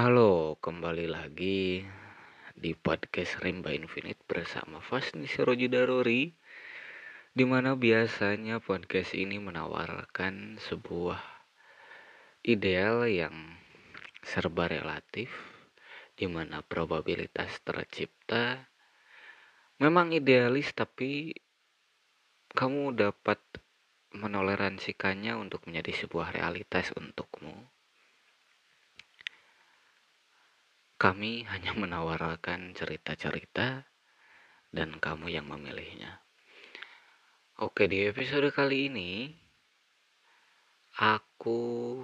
Halo, kembali lagi di podcast Rimba Infinite bersama Fasni Sirojidarori di mana biasanya podcast ini menawarkan sebuah ideal yang serba relatif di mana probabilitas tercipta memang idealis tapi kamu dapat menoleransikannya untuk menjadi sebuah realitas untukmu. Kami hanya menawarkan cerita-cerita dan kamu yang memilihnya. Oke, di episode kali ini aku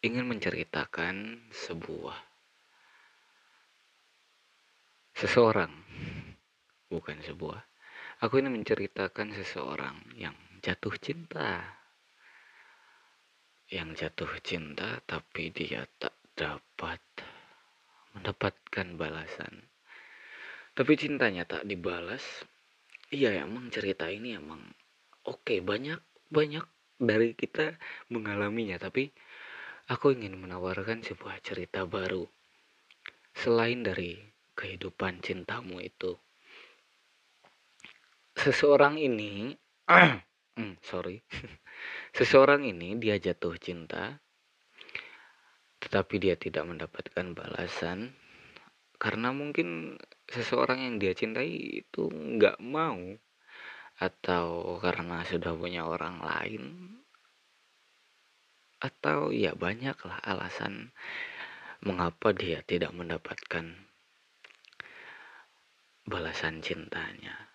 ingin menceritakan sebuah seseorang bukan sebuah. Aku ingin menceritakan seseorang yang jatuh cinta. Yang jatuh cinta tapi dia tak dapat mendapatkan balasan. Tapi cintanya tak dibalas. Iya emang cerita ini emang oke okay, banyak banyak dari kita mengalaminya tapi aku ingin menawarkan sebuah cerita baru selain dari kehidupan cintamu itu. Seseorang ini, sorry, seseorang ini dia jatuh cinta tetapi dia tidak mendapatkan balasan. Karena mungkin seseorang yang dia cintai itu nggak mau atau karena sudah punya orang lain atau ya banyaklah alasan mengapa dia tidak mendapatkan balasan cintanya.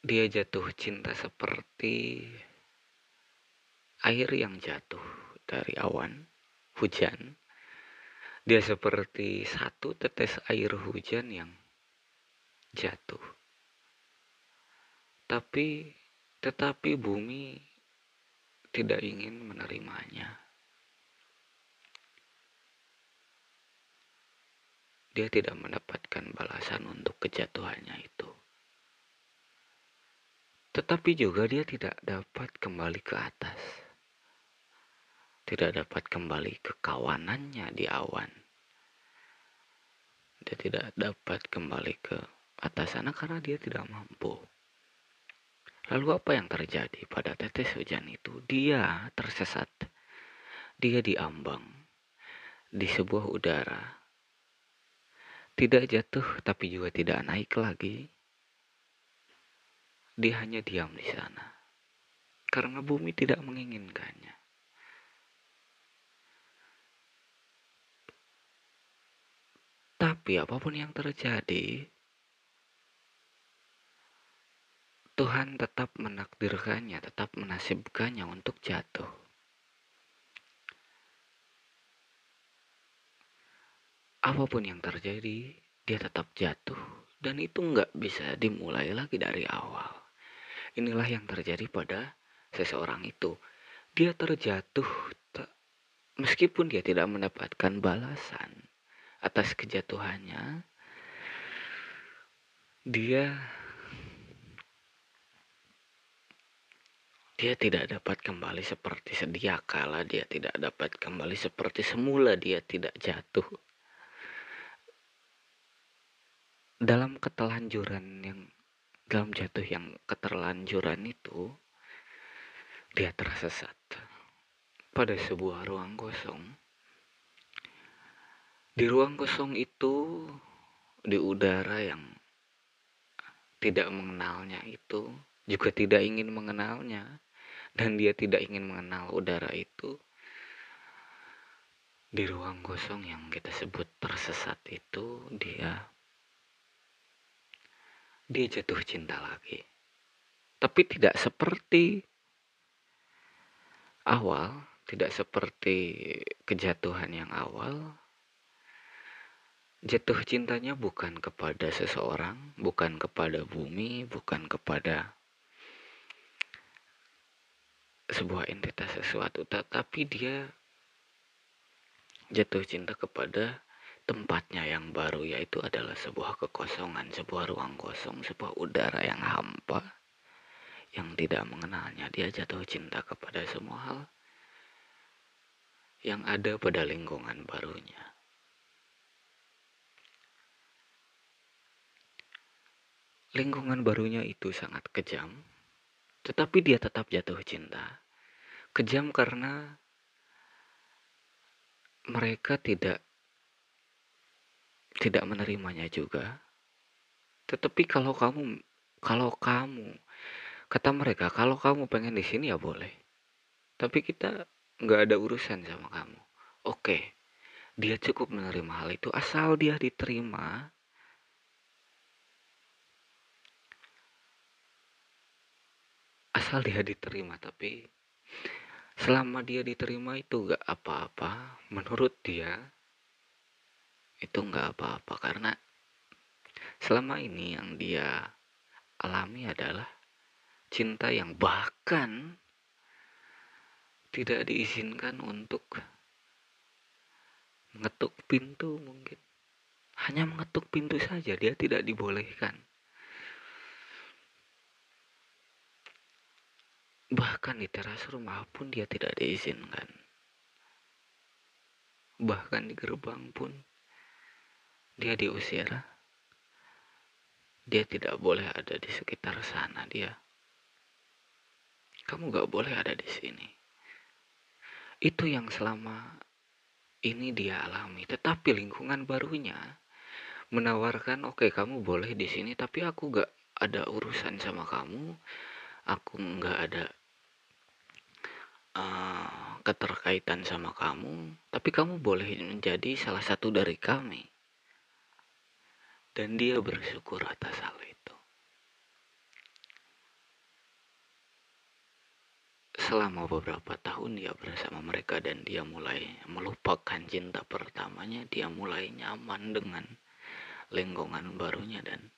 Dia jatuh cinta seperti air yang jatuh dari awan hujan. Dia seperti satu tetes air hujan yang jatuh. Tapi tetapi bumi tidak ingin menerimanya. Dia tidak mendapatkan balasan untuk kejatuhannya itu. Tetapi juga dia tidak dapat kembali ke atas tidak dapat kembali ke kawanannya di awan. Dia tidak dapat kembali ke atas sana karena dia tidak mampu. Lalu apa yang terjadi pada tetes hujan itu? Dia tersesat. Dia diambang di sebuah udara. Tidak jatuh tapi juga tidak naik lagi. Dia hanya diam di sana. Karena bumi tidak menginginkannya. Tapi apa pun yang terjadi, Tuhan tetap menakdirkannya, tetap menasibkannya untuk jatuh. Apa pun yang terjadi, dia tetap jatuh. Dan itu nggak bisa dimulai lagi dari awal. Inilah yang terjadi pada seseorang itu. Dia terjatuh meskipun dia tidak mendapatkan balasan atas kejatuhannya dia dia tidak dapat kembali seperti sedia kala dia tidak dapat kembali seperti semula dia tidak jatuh. Dalam ketelanjuran yang dalam jatuh yang keterlanjuran itu dia tersesat pada sebuah ruang kosong di ruang kosong itu, di udara yang tidak mengenalnya itu, juga tidak ingin mengenalnya, dan dia tidak ingin mengenal udara itu. Di ruang kosong yang kita sebut tersesat itu, dia dia jatuh cinta lagi. Tapi tidak seperti awal, tidak seperti kejatuhan yang awal, Jatuh cintanya bukan kepada seseorang, bukan kepada bumi, bukan kepada sebuah entitas sesuatu, tetapi dia jatuh cinta kepada tempatnya yang baru yaitu adalah sebuah kekosongan, sebuah ruang kosong, sebuah udara yang hampa yang tidak mengenalnya, dia jatuh cinta kepada semua hal yang ada pada lingkungan barunya. Lingkungan barunya itu sangat kejam, tetapi dia tetap jatuh cinta. Kejam karena mereka tidak tidak menerimanya juga. Tetapi kalau kamu kalau kamu kata mereka kalau kamu pengen di sini ya boleh. Tapi kita nggak ada urusan sama kamu. Oke, dia cukup menerima hal itu asal dia diterima asal dia diterima tapi selama dia diterima itu gak apa-apa. Menurut dia itu gak apa-apa karena selama ini yang dia alami adalah cinta yang bahkan tidak diizinkan untuk mengetuk pintu mungkin. Hanya mengetuk pintu saja dia tidak dibolehkan Bahkan di teras rumah pun dia tidak diizinkan. Bahkan di gerbang pun dia diusir. Dia tidak boleh ada di sekitar sana dia. Kamu gak boleh ada di sini. Itu yang selama ini dia alami. Tetapi lingkungan barunya menawarkan, oke okay, kamu boleh di sini, tapi aku gak ada urusan sama kamu. Aku nggak ada uh, keterkaitan sama kamu, tapi kamu boleh menjadi salah satu dari kami. Dan dia bersyukur atas hal itu. Selama beberapa tahun dia bersama mereka dan dia mulai melupakan cinta pertamanya, dia mulai nyaman dengan lingkungan barunya dan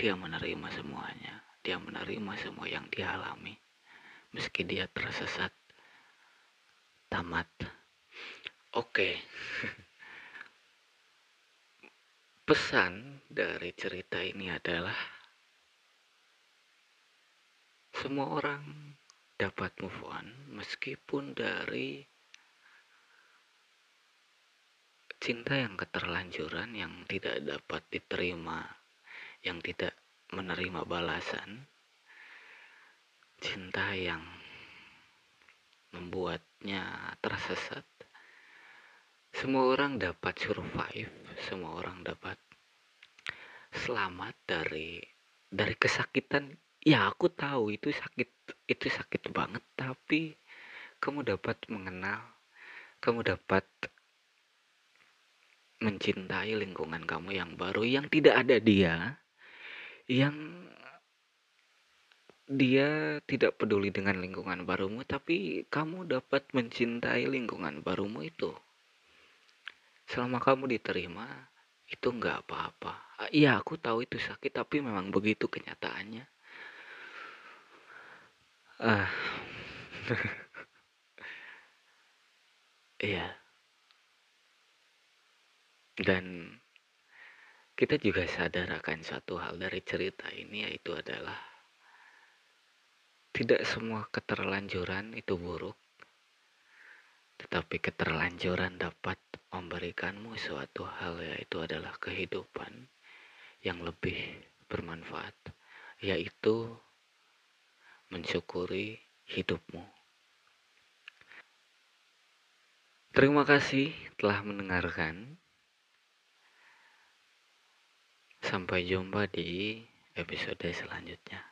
dia menerima semuanya. Dia menerima semua yang dia alami meski dia tersesat. Tamat. Oke. Pesan dari cerita ini adalah semua orang dapat move on meskipun dari cinta yang keterlanjuran yang tidak dapat diterima yang tidak menerima balasan cinta yang membuatnya tersesat. Semua orang dapat survive, semua orang dapat selamat dari dari kesakitan. Ya, aku tahu itu sakit, itu sakit banget, tapi kamu dapat mengenal, kamu dapat mencintai lingkungan kamu yang baru yang tidak ada dia, yang dia tidak peduli dengan lingkungan barumu, tapi kamu dapat mencintai lingkungan barumu itu. Selama kamu diterima, itu nggak apa-apa. Iya, aku tahu itu sakit, tapi memang begitu kenyataannya. Ah, iya. Dan kita juga sadar akan satu hal dari cerita ini, yaitu adalah tidak semua keterlanjuran itu buruk, tetapi keterlanjuran dapat memberikanmu suatu hal yaitu adalah kehidupan yang lebih bermanfaat, yaitu mensyukuri hidupmu. Terima kasih telah mendengarkan. Sampai jumpa di episode selanjutnya.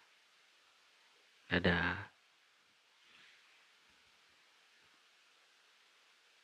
Dadah.